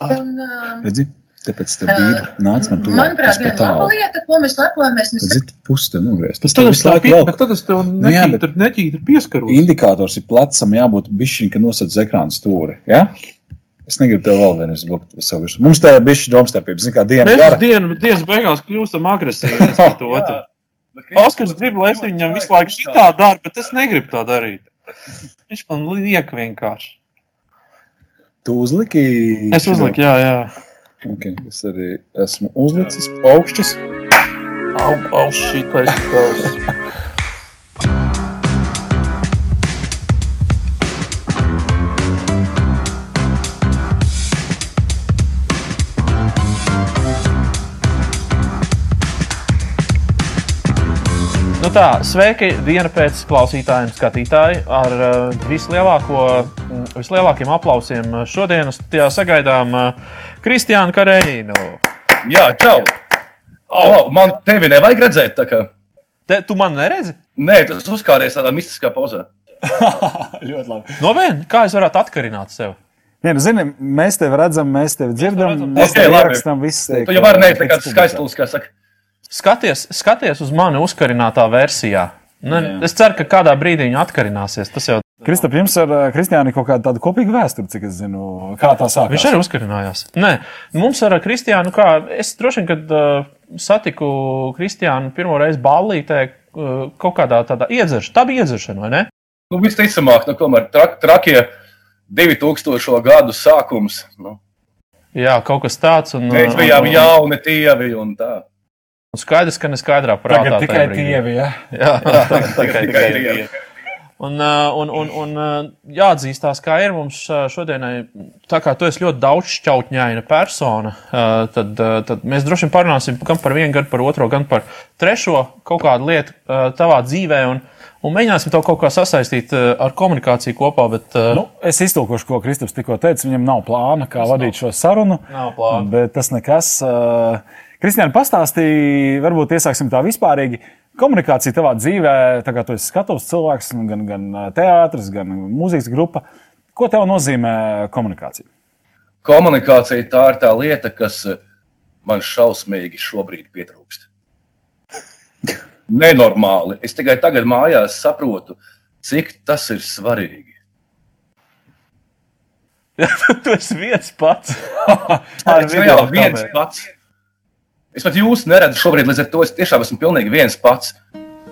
Un, um, Redzi? Tāpēc tā bija nāca man tuvāk. Manuprāt, viena laba lieta, ko mēs lepojamies, mēs pusi te nogriezt. Tas tad es tā pieņemu, tad es tev Nu bet- neķītu, neķītu pieskaros. Indikators ir plecam, jābūt bišķiņ, ka nosacīts ekrāna stūri. Ja? Es negribu tev vēl vienreiz blokt savu virsmu. Mums tā ir bišķi domstarpība. Zini, kā diena Mēs gara. dienu, dienas beigās kļūstam agresīvi viens pret otru. Oskars grib, lai es viņam visu laiku šitā daru, bet es negribu tā darīt. Viņš man liek vienkārši. Tu uzliki. Es uzliku, jā, jā. Okay, es arī esmu uzlicis augšķis. Au, au, šitais tavs. Nu tā, sveiki, diena pēc klausītājiem, skatītāji. Ar uh, vislielāko, vislielākiem aplausiem uh, šodienas tajā sagaidām uh, Kristiānu Kareinu. Jā, čau! Oh, man tevi nevajag redzēt, tā kā. Te, tu man neredzi? Nē, tas uzkāries tādā mistiskā pozā. Ļoti labi. No viena, kā es varētu atkarināt sevi? Nē, nu, zini, mēs tevi redzam, mēs tevi dzirdam, mēs tevi labi. ierakstām, viss tiek. Tu jau vari neiet tā kā tiks skaistulis, kā saka. Skaties, skaties uz mani uzkarinātā versijā. Ne, es ceru, ka kādā brīdī viņa atkarināsies. Tas jau Kristap, jums ar uh, Kristiānu kaut kāda kopīga vēsture, cik es zinu, kā tā sākās. Viņš arī uzkarinājās. Nē, mums ar Kristiānu, kā es droši vien, kad uh, satiku Kristiānu pirmo reizi ballītē, uh, kaut kādā tādā iedzeršanā, tā bija iedzeršana, vai ne? Nu, visticamāk, nu, tomēr trak, trakie 2000. gadu sākums. Nu, Jā, kaut kas tāds. Un, mēs bijām un- jauni tievi un tā. un Skaidrs, ka neskaidrā prātā. Tagad tikai brīdī. tievi, ja? Jā, tagad tikai Tikai tievi. tievi. Un, uh, un, un, un uh, jāatzīstās, kā ir mums uh, šodienai, tā kā tu esi ļoti daudzšķautņaina persona, uh, tad, uh, tad mēs droši vien parunāsim gan par vienu, gan par otro, gan par trešo kaut kādu lietu uh, tavā dzīvē. Un, un mēģināsim to kaut kā sasaistīt uh, ar komunikāciju kopā. Bet, uh, Nu, es iztulkošu, ko Kristaps tikko teica. Viņam nav plāna, kā vadīt šo sarunu. Nav plāna. Bet tas nekas. Uh, Kristiāna, pastāstīja, varbūt iesāksim tā vispārīgi. Komunikācija tavā dzīvē, tā kā tu esi skatuves cilvēks, gan, gan teātris, gan mūzikas grupa. Ko tev nozīmē komunikācija? Komunikācija tā ir tā lieta, kas man šausmīgi šobrīd pietrūkst. Nenormāli. Es tikai tagad mājās saprotu, cik tas ir svarīgi. tu esi viens pats. Es jau viens pats. Es pat jūs neredzu šobrīd, līdz ar to es tiešām esmu pilnīgi viens pats.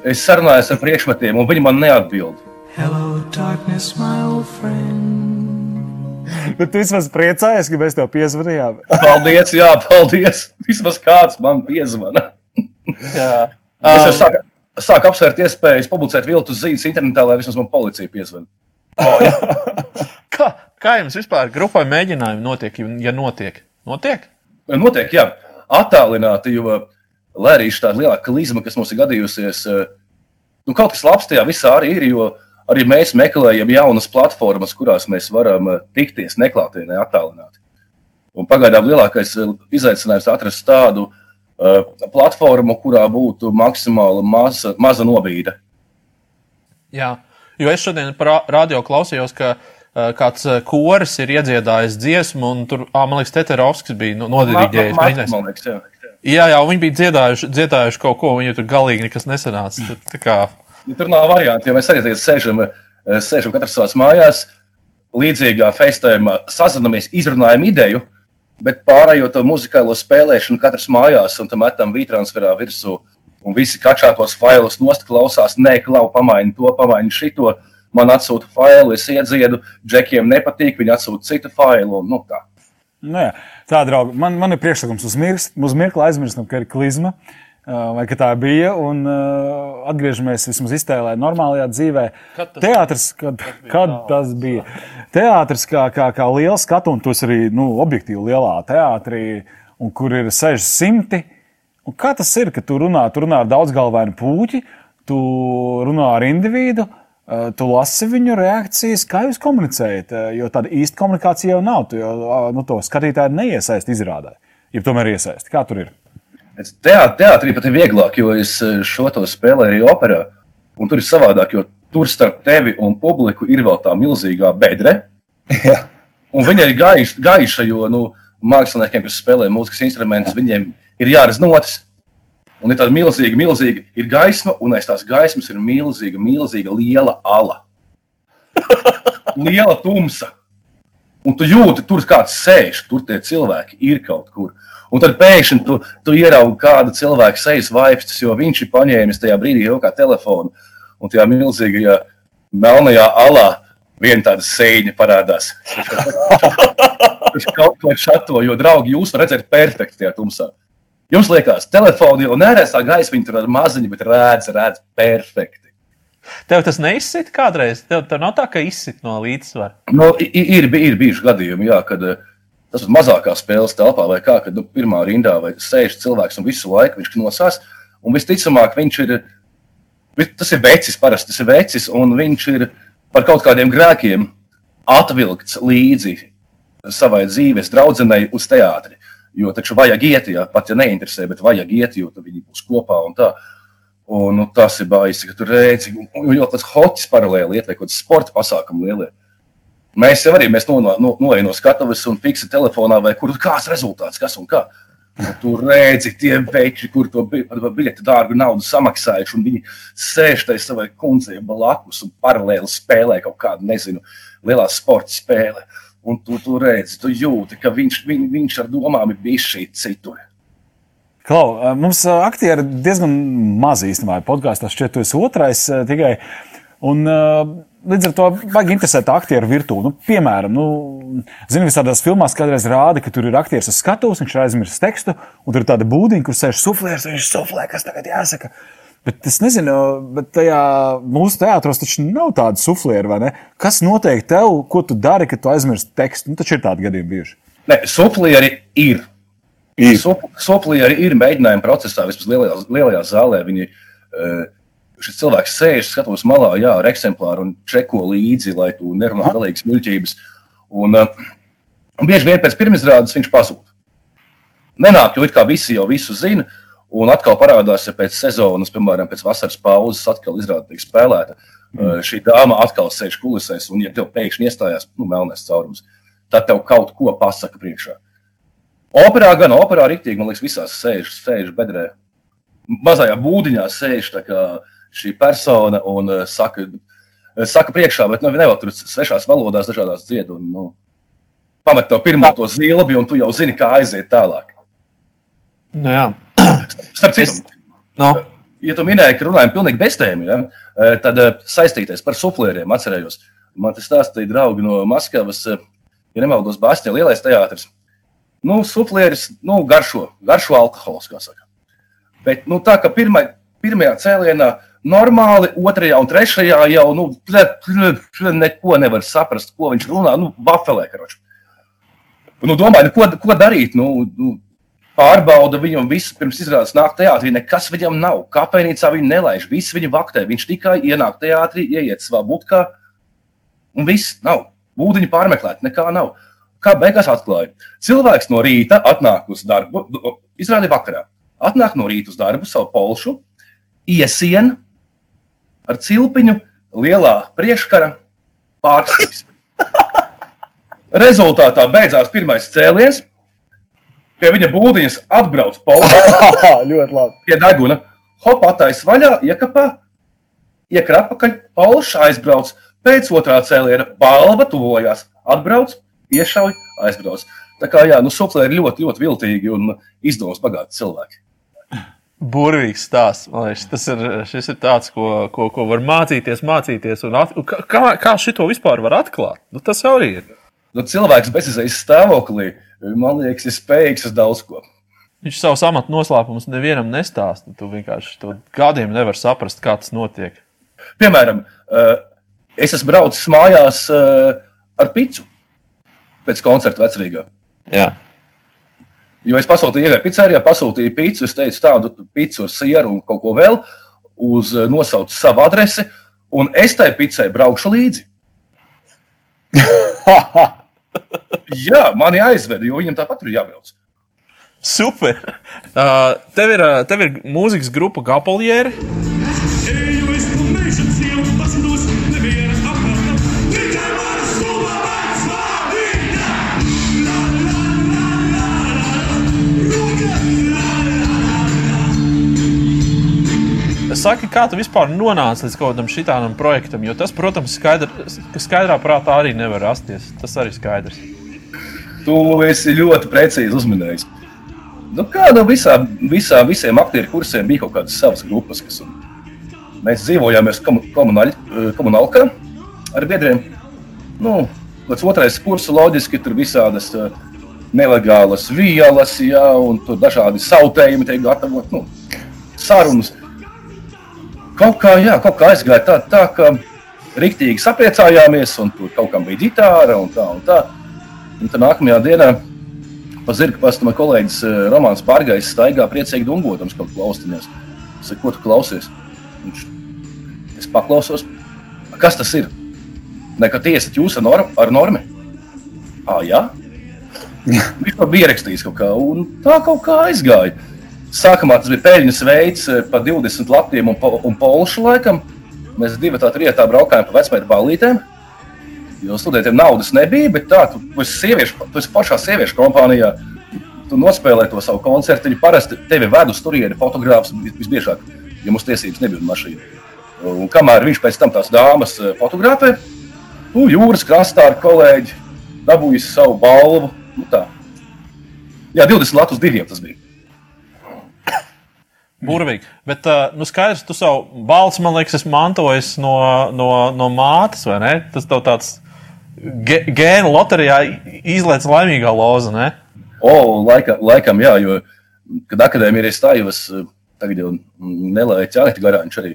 Es sarunājos ar priekšmetiem, un viņi man neatbild. Hello, darkness, my old friend. Bet tu vismaz priecājies, ka mēs tev piezvanījām. Paldies, jā, paldies. Vismaz kāds man piezvana. Jā. Es jau sāku, sāku apsvērt iespējas publicēt viltus zīmes internetā, lai vismaz man policija piezvan. Kā, kā jums vispār grupai mēģinājumi notiek, ja notiek? Notiek? Notiek, jā, attālināti, jo, lai arī šī lielāka klizma, kas mums ir gadījusies, eh, nu, kaut kas labs tajā visā arī ir, jo arī mēs meklējam jaunas platformas, kurās mēs varam eh, tikties neklātienē attālināti. Un pagaidām lielākais eh, izaicinājums ir atrast tādu uh, platformu, kurā būtu maksimāli maza, maza nobīde. Jā, jo es šodien par ra- radio klausījos, ka uh, kāds uh, koris ir iedziedājis dziesmu, un tur, ah, man liekas, Teterovskis bija no- nodiriģējis. Ma- ma- mēģinājis. man liekas, jā. Jā, jā, viņi bija dziedājuši, dziedājuši kaut ko, viņiem tur galīgi nekas nesanāca. Tur, tā kā, Nu, Tur nav variantu, jo mēs arī sēžam, eh, sēžam katrs savās mājās, līdzīgā FaceTime sazināmies, izrunājam ideju, bet pārējo to muzikālo spēlēšanu katrs mājās un tam metam vītransferā virsū. Un visi kačā tos failus nost klausās, nē, klau, pamaini to, pamaini šito. Man atsūta failu, es iedziedu, džekiem nepatīk, viņi atsūta citu failu. Un, nu, tā. Nu, jā. tā, draugi, man, man ir priekšlikums uz, mirks, uz mirkli aizmirstam, ka ir klizma. Vai ka tā bija, un uh, atgriežamies vismaz iztēlē, normālajā dzīvē. Kad tas- Teātris, kad, kad tas bija? Teātris kā, kā, kā liels skatu, un tas arī nu, objektīvi lielā teātrī, un kur ir 600. Un kā tas ir, ka tu runā, tu runā ar daudzgalvainu puķi, tu runā ar individu, uh, tu lasi viņu reakcijas, kā jūs komunicējat. uh, Jo tāda īsta komunikācija jau nav. Tu jau nu, to skatītāju neiesaist izrādē. Ja tomēr iesaisti, kā tur ir? Teātrī pat ir vieglāk, jo es eh, šo to spēlēju arī operā. Un tur ir savādāk, jo tur starp tevi un publiku ir vēl tā milzīgā bedre. Un viņa ir gaiša, gaiša jo nu, māksliniekiem, kas spēlē mūzikas instrumentus, viņiem ir jāredz notis. Un ir tāda milzīga, milzīga ir gaisma, un aiz tās gaismas ir milzīga, milzīga liela ala. liela tumsa. Un tu jūti, tur kāds sēž, tur tie cilvēki ir kaut kur. Un tad pēkšņi tu, tu ieraugi kādu cilvēku sejas vaipstus, jo viņš ir paņēmis tajā brīdī jau kā telefonu. Un tajā milzīgajā melnajā alā viena tāda sēņa parādās. Viņš kaut ko šato, jo, draugi, jūs redzēt perfekti tajā tumsā. Jums liekas, telefoni jau gaisa, viņi tur ar maziņu, bet redz, redz perfekti. Tev tas neizsit kādreiz? Tev tā nav tā, ka izsit no līdzsvara. Nu, ir, ir, ir bijuši gadījumi, jā, kad uh, tas ir mazākā spēles telpā, vai kā, kad nu, pirmā rindā vai sēž cilvēks un visu laiku viņš nosās. Un visticamāk, viņš ir, tas ir vecis, parasti tas ir vecis, un viņš ir par kaut kādiem grēkiem atvilkts līdzi savai dzīves draudzenei uz teātri. Jo taču vajag iet, ja pat ja neinteresē, bet vajag iet, jo viņi būs kopā un tā. Un, nu, tas ir baisi, ka tur redzi, jau tāds hocis paralēli iet, vai kaut kāds sporta pasākumu lielie. Mēs jau arī mēs no, no, no, skatuves un fiksi telefonā, vai kur kāds rezultāts, kas un kā. Un tur redzi, tie veči, kur to biļeti dārgu naudu samaksājuši, un viņi sēž tajā savai kundzei blakus un paralēli spēlē kaut kādu, nezinu, lielā sporta spēli. Un tu, tu redzi, tu jūti, ka viņš, viņ, viņš ar domām ir bijis šī citur. Klau, mums aktieri diezgan maz īstenībā podkāstā šķiet, tu esi otrais tikai. Un, līdz ar to vajag interesēt aktieru virtuvi. Nu, piemēram, nu, zinu, visādās filmās kādreiz rāda, ka tur ir aktieris uz skatuves, viņš ir aizmirsis tekstu, un tur ir tāda būdiņa, kur sēž suflērs, viņš suflē, kas tagad jāsaka. Bet es nezinu, bet tajā mūsu teātros taču nav tāda suflēra, vai ne? Kas notiek tev, ko tu dari, kad tu aizmirsti tekstu? Nu, taču ir tādi gadījumi bijuši. Nē, suflēri ir. Soplī arī ir mēģinājumi procesā, vismaz lielajā, lielajā zālē. Viņi, uh, šis cilvēks sēž, skatos malā, jā, ar eksemplāru un čeko līdzi, lai tu nerunā galīgas muļķības. Un, uh, un bieži vien pēc pirmizrādes viņš pazūd. Nenāk, jo it kā visi jau visu zina, un atkal parādās, ja pēc sezonas, piemēram, pēc vasaras pauzes, atkal izrāda tiek spēlēta. Mm. Šī dāma atkal sēž kulisēs, un, ja tev pēkšņi iestājās nu, melnēs caurums, tad tev kaut ko pasaka priekšā. Operā gan, operā rīktīgi, man liekas, visās sēž, sēž bedrē. Mazajā būdiņā sēž šī persona un saka, saka priekšā, bet nu, nevar tur svešās valodās dažādās dzied. Un, nu, pamet to pirmo to zilbi, un tu jau zini, kā aiziet tālāk. Nu, jā. Starp citu, no. ja tu minēji, ka runājam pilnīgi bez tēmu, ja, tad saistīties par suflēriem atcerējos. Man tas stāstīja draugi no Maskavas, ja nemaldos, Bāstie lielais teātris nu, suflieris nu, garšo, garšo alkohols, kā saka. Bet nu, tā kā pirmā, pirmajā cēlienā normāli, otrajā un trešajā jau nu, neko nevar saprast, ko viņš runā. Nu, vafelē, karoči. Nu, domāju, nu, ko, ko darīt? Nu, nu, pārbauda viņu visu pirms izrādes nāk teātrī. Nekas viņam nav. Kāpēc viņu nelaiž? Viss viņa vaktē. Viņš tikai ienāk teātrī, ieiet savā butkā un viss nav. Būdiņu pārmeklēt, nekā nav. Kā beigās atklāja, cilvēks no rīta atnāk uz darbu, izrādīja vakarā. Atnāk no rīta uz darbu, savu polšu, iesien ar cilpiņu lielā priekškara pārstāvis. Rezultātā beidzās pirmais cēliens. Pie viņa būdiņas atbrauc polša. ļoti labi. Pie deguna. Hop, atais vaļā, iekapā, iekrāpa pakaļ, polša aizbrauc. Pēc otrā cēliena balva tuvojās, atbrauc, iešauj, aizbrauc. Tā kā jā, nu, Soplē ir ļoti, ļoti viltīgi un izdomas bagāti cilvēki. Burvīgs stāsts. Liekas, tas ir, šis ir tāds, ko, ko, ko var mācīties, mācīties. At, kā, kā šito vispār var atklāt? Nu, tas arī ir. Nu, cilvēks bezizējas stāvoklī, man liekas, ir spējīgs uz daudz ko. Viņš savus amatu noslēpumus nevienam nestāsta. Tu vienkārši to gadiem nevar saprast, kā tas notiek. Piemēram, eh, es esmu braucis mājās eh, ar picu pēc koncerta vecrīgā. Jā. Jo es pasūtīju, iegāju pizzerijā, pasūtīju pīci, es teicu tādu pīci ar sieru un kaut ko vēl, uz eh, nosaucu savu adresi, un es tai picai braukšu līdzi. Jā, mani aizveda, jo viņam tāpat ir jābrauc. Super! Uh, tev, ir, uh, tev ir mūzikas grupa Gabalieri. Saki, kā tu vispār nonāci līdz kaut kādam šitādam projektam? Jo tas, protams, skaidr, skaidrā prātā arī nevar rasties. Tas arī skaidrs. Tu esi ļoti precīzi uzminējis. Nu, kā no visā, visā, visiem aktieru kursiem bija kaut kādas savas grupas, kas mēs dzīvojāmies komunālā ar biedriem. Nu, Līdz otrais kurs loģiski tur visādas uh, nelegālas vielas, ja, un tur dažādi sautējumi tiek gatavot. Nu, sarunas. Kaut kā, jā, kaut kā aizgāja tā, tā ka riktīgi sapriecājāmies, un tur kaut kam bija ģitāra un tā un tā. Un tad nākamajā dienā pa zirga pastu man kolēģis eh, Romāns Pārgājs staigā priecīgi dungotams kaut ko klaustiņās. Es saku, ko tu klausies? Viņš, es paklausos. Kas tas ir? Nekā tiesat jūs ar, norm, ar normu? Ah, jā? Viņš to bija ierakstījis kaut kā, un tā kaut kā aizgāja. Sākumā tas bija peļņas veids eh, pa 20 latiem un, un polšu laikam. Mēs divi tā trijotā braukājām pa vecmēta ballītēm. Jo studentiem naudas nebija, bet tā, tu, tu, esi, sieviešu, tu esi pašā sieviešu kompānijā. Tu nospēlē to savu koncertu. Parasti tevi ved uz turieni fotogrāfs visbiežāk, ja mums tiesības nebija mašīna. Un kamēr viņš pēc tam tās dāmas eh, fotografē, nu, jūras krastā ar kolēģi dabūjis savu balvu. Nu, tā. Jā, 20 latus diviem tas bija. Burvīgi. Bet, uh, nu, skaidrs, tu savu balsi, man liekas, esi mantojis no, no, no mātes, vai ne? Tas tev tāds gēnu loterijā izlaiž laimīgā loza, ne? O, laika, laikam, jā, jo, kad akadēmija ir stājos, tagad jau nelaiķi ķēniņš garāņš arī.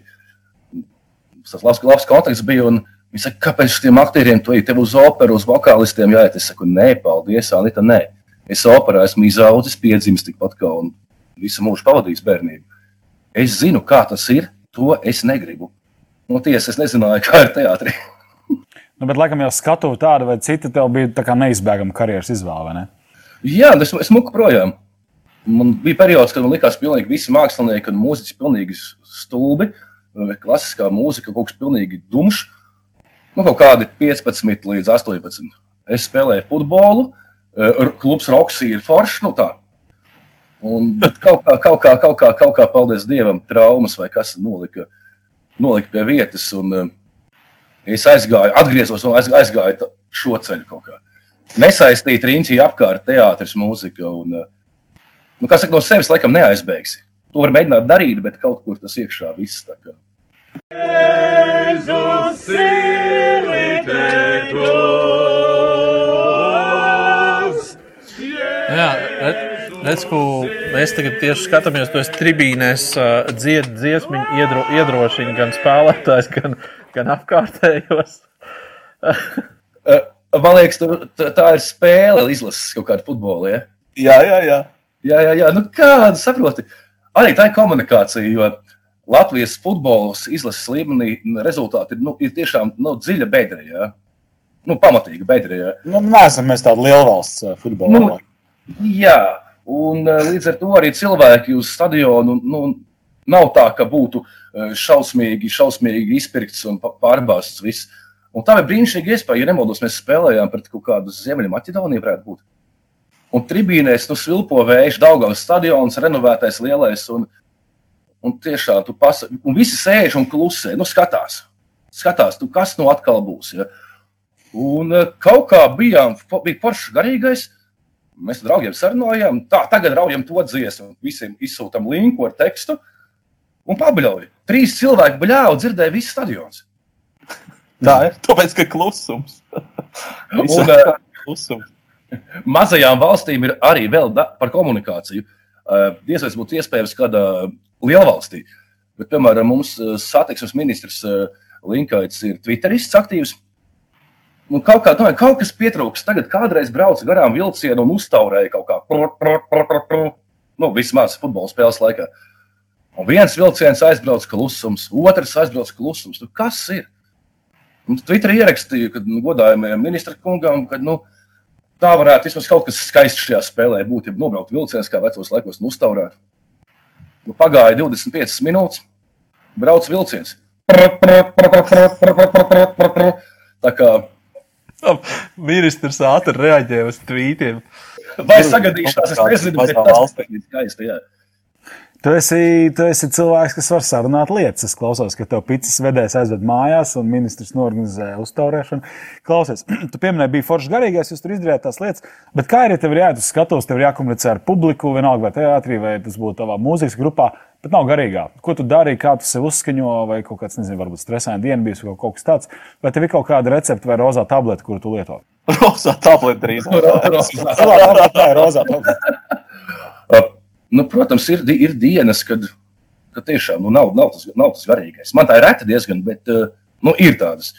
Tas labs, labs kontakts bija, un viņi saka, kāpēc šiem aktieriem tu ej tev uz operu, uz vokālistiem jāiet? Es saku, nē, paldies, Anita, nē. Es operā esmu izaudzis, piedzimis tikpat kā un visu mūžu pavadījis bērnību. Es zinu, kā tas ir. To es negribu. No tiesas es nezināju, kā ir teātrī. Nu, bet, laikam, jau skatu tādu vai citu, tev bija neizbēgama karjeras izvēle. Ne? Jā, es, es muku projām. Man bija periods, kad man likās, ka visi mākslinieki un mūziķi ir pilnīgi stulbi. Klasiskā mūzika kaut kas pilnīgi dumšs. Nu, kaut kādi 15 līdz 18. Es spēlēju futbolu, eh, klubs Roksī ir foršs. Nu, tā. Un kaut kā, kaut kā, kaut kā, kaut kā, paldies Dievam, traumas vai kas nolika, nolika pie vietas. Un, uh, es aizgāju, atgriezos un aizgāju šo ceļu kaut kā. Nesaistīt riņķī apkārt teātris, mūzika. Un, uh, nu, saka, no sevis laikam neaizbēgsi. To var mēģināt darīt, bet kaut kur tas iekšā viss tā kā. Jesus, Jā, bet Redz, ko mēs tagad tieši skatāmies, esi tribīnēs, uh, dzied, dziesmu iedro, iedrošina gan spēlētājs, gan, gan apkārtējos. Man liekas, tā, tā ir spēle, izlases kaut kāda futbola. Ja? Jā, jā, jā. jā, jā, jā. Nu, kāda saproti? Arī tā ir komunikācija, jo Latvijas futbols izlases līmenī rezultāti ir, nu, ir tiešām nu, dziļa bedra. Ja? Nu, pamatīga bedra. Ja? Nu, mēs tāda liela valsts futbolā. Nu, jā, Un eh, līdz ar to arī cilvēki uz stadionu nu, nav tā, ka būtu eh, šausmīgi, šausmīgi izpirkts un pārbāzts viss. Un tā ir brīnišķīga iespēja, ja nemaldos, mēs spēlējām pret kaut kādu Ziemeļmaķedoniju, varētu būt. Un tribīnēs nu svilpo vējš, Daugavas stadions, renovētais lielais. Un, un tiešām tu pasaki, un visi sēž un klusē, nu skatās. Skatās, tu kas nu atkal būs. Ja? Un eh, kaut kā bijām, bija foršs garīgais, Mēs ar draugiem sarunājām, tā, tagad raujam to dziesmu, visiem izsūtām linku ar tekstu un pabļauju. Trīs cilvēki bļāva, dzirdēja visu stadions. Tā ir. Tāpēc, ka klusums. un, uh, klusums. Mazajām valstīm ir arī vēl par komunikāciju. Uh, Diez vai būtu iespējams kādā lielvalstī. Bet, piemēram, mums satiksmes ministrs uh, Linkaits ir Twitterists aktīvs. Un kaut, kā, tā, kaut kas pietrūks. Tagad kādreiz braucu garām vilcienu un uztaurēju kaut kā. Prr, prr, prr, prr, prr. Nu, vismaz futbola spēles laikā. Un viens vilciens aizbrauc klusums, otrs aizbrauc klusums. Nu, kas ir? Un Twitterī ierakstīju, ka nu, godājumajam ministra kungam, ka nu, tā varētu vismaz kaut kas skaists šajā spēlē būt. Ja nobraukt vilciens, kā vecos laikos, un uztaurēt. Nu, pagāja 25 minūtes, brauc vilciens. Tā kā Ministrs ātri reaģēja uz tvītiem. Vai sagadīšanās, es nezinu, bet tas ir skaisti. Jā. Tu esi, tu esi cilvēks, kas var sarunāt lietas. Es klausos, ka tev pits vedējs aizved mājās un ministrs norganizē uztaurēšanu. Klausies, tu pieminēji, bija foršs garīgais, jūs tur izdarījāt tās lietas. Bet kā ir, ja tev ir jāiet uz skatuves, tev ir jākomunicē ar publiku, vienalga vai teātrī, vai tas būtu tavā mūzikas grupā, bet nav garīgā. Ko tu darīji, kā tu sev uzskaņo, vai kaut kāds, nezinu, varbūt stresains diena bijusi, vai kaut kas tāds. Vai tev ir kaut kāda recepte vai rozā tablete, kuru tu lieto? Rozā tablete drīz. Tā ir rozā tablete. Nu, protams, ir, ir dienas, kad, kad tiešām nu, nav, nav, tas, nav tas garīgais. Man tā ir reta diezgan, bet uh, nu, ir tādas.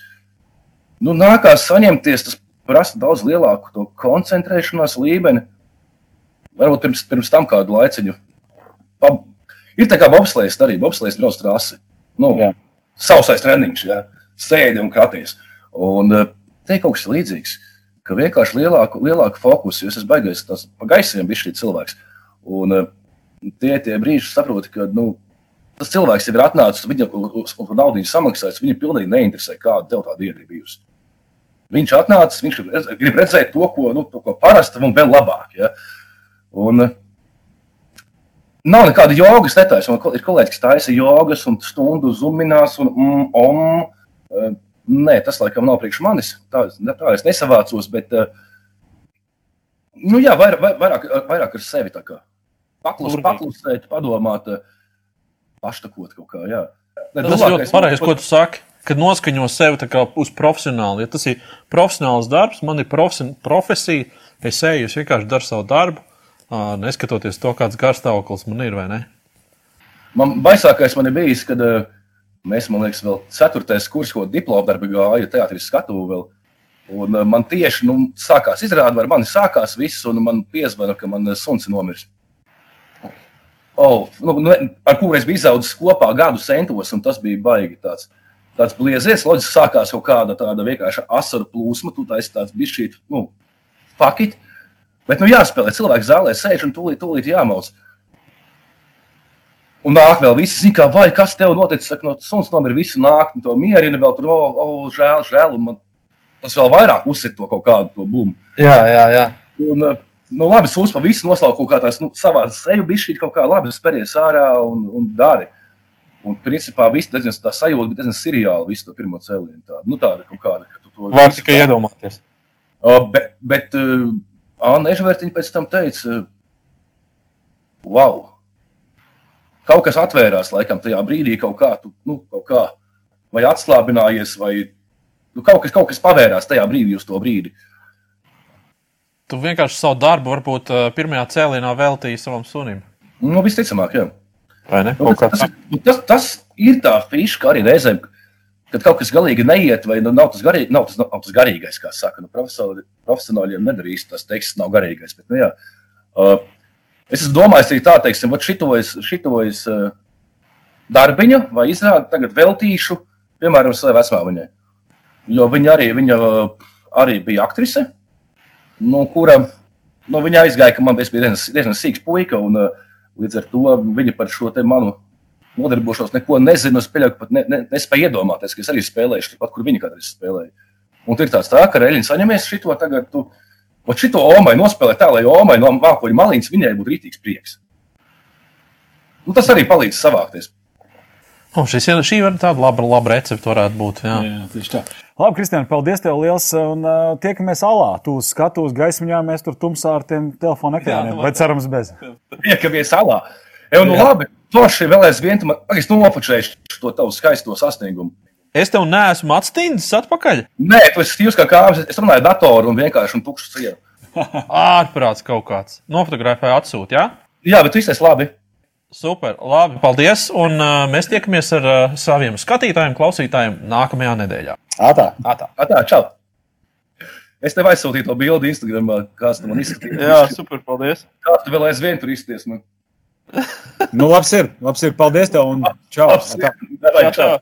Nu, nākās saņemties, tas prasa daudz lielāku to koncentrēšanās līmeni. Varbūt pirms, pirms tam kādu laiciņu. Ir tā kā bobslēgs arī, bobslēgs brauc trasi. Nu, Jā. sausais treniņš, jā, sēdi un kraties. Un uh, te ir kaut kas līdzīgs, ka vienkārši lielāku, lielāku fokusu, jo es esmu baigais tas pa gaisiem bija šī cilvēks. Un uh, tie tie brīži saproti, ka, nu, tas cilvēks ir atnācis, viņa uz, uz naudu samaksājis, viņa pilnīgi neinteresē, kāda tev tā diena ir bijusi. Viņš atnācis, viņš grib redzēt to, ko, nu, to, ko parasti un vēl labāk. Ja? Un, uh, Nav nekāda jogas netaisa. Man ir kolēģis, kas taisa jogas un stundu zuminās un mm, om. Uh, Nē, tas laikam nav priekš manis. Tā, tā es nesavācos, bet uh, nu, jā, vairāk, vairāk, vairāk ar sevi paklus, paklusēt, padomāt, uh, paštakot kaut kā. Jā. Tas ir ļoti pareizi, ko tu saki. Kad noskaņo sevi uz profesionāli. Ja tas ir profesionāls darbs, man ir profesi profesija, es eju, es vienkārši daru savu darbu, neskatoties to, kāds garstāvoklis man ir vai ne. Man baisākais man ir bijis, kad uh, mēs, man liekas, vēl ceturtais kurs, ko diplomu darbu gāju, teātris skatu vēl. Un uh, man tieši nu, sākās izrādi, ar mani sākās viss, un man piezvana, ka man uh, suns ir nomiris. Oh, nu, nu, ar kuru es biju izaudzis kopā gadu centos, un tas bija baigi tāds. Tāds bliezies, loģiski sākās kaut kāda tāda vienkārši asaru plūsma, tu taisi tāds bišķīt, nu, fakit. Bet, nu, jāspēlē, cilvēks zālē sēž un tūlīt, tūlīt jāmauc. Un nāk vēl viss, zina, kā, vai kas tev noticis, saka, no suns nomira, visi nāk, un to mierina vēl tur, o, oh, oh, žēl, žēl, un man tas vēl vairāk uzsit to kaut kādu to bumu. Jā, jā, jā. Un, eh, nu, labi, sūs pa visu noslauku kaut kā tās, nu, savā seju bišķīt kaut kā labi, speries ārā un, un dari. Un, principā, viss diezgan tā sajūta, bet diezgan seriāli visu to pirmo cēlienu. Tā, nu, tāda kaut kāda, ka tu to Var tikai iedomāties. Uh, bet, bet uh, Anna Ežvertiņa pēc tam teica, wow, kaut kas atvērās laikam tajā brīdī, kaut kā, tu, nu, kaut kā vai atslābinājies, vai nu, kaut, kas, kaut kas pavērās tajā brīdī uz to brīdi. Tu vienkārši savu darbu varbūt ā, pirmajā cēlienā veltīji savam sunim. Nu, visticamāk, jā. Vai ne? Nu, tas, tas, tas, tas ir tā fiška arī reizēm, kad kaut kas galīgi neiet, vai nu, nav, tas garī, nav, tas, nav tas garīgais, kā saka. Nu, profesionāļiem nedarīs tas teksts, nav garīgais. Bet, nu, jā, uh, es domājis, arī tā, teiksim, šito es, šito es uh, darbiņu vai izrādi tagad veltīšu, piemēram, savai vecmāmiņai. Jo viņa arī, viņa, uh, arī bija aktrise, nu, kura nu, viņa aizgāja, ka man bija diezgan, diezgan sīgs puika. Un, uh, Līdz ar to viņa par šo manu nodarbošanos neko nezina. Es pieļauju, ka pat ne, ne, nespēju iedomāties, ka es arī spēlēju šeit, kur viņa kādreiz spēlēja. Un tur ir tāds tā, ka Reļņš saņemies šito tagad. Tu, Vat šito omai nospēlēt tā, lai omai no mākoņa maliņas viņai būtu rītīgs prieks. Nu, tas arī palīdz savākties. O, šis, šī var tāda laba, laba recepte varētu būt. Jā. Jā, tieši tā. Labi, Kristian, paldies tev liels. Un uh, tiekamies alā. Tu skatos gaismiņā, mēs tur tumsā ar tiem telefonu ekrāniem. Jā, Vai cerams bez? Piekamies salā. Jau nu labi, toši vēl aizvien, man, es nofočēšu to tavu skaisto sasniegumu. Es tev neesmu atstīnis atpakaļ. Nē, tu esi stīvs kā kāpnes, es runāju datoru un vienkārši un tukšu sienu. Ārprāts kaut kāds. Nofotografēja atsūt, jā? Jā, bet viss ir labi. Super, labi, paldies. Un uh, mēs tiekamies ar uh, saviem skatītājiem, klausītājiem nākamajā nedēļā. Ātā. Ā, tā. Atā, čau! Es tev aizsūtīju to bildi Instagram, kāds tu man izskatījies. Jā, super, paldies. Kā tu vēl aizvien tur izskaties? Man? Nu, labs ir. Labs ir. Paldies tev un čau. Ātā. Davai, čau!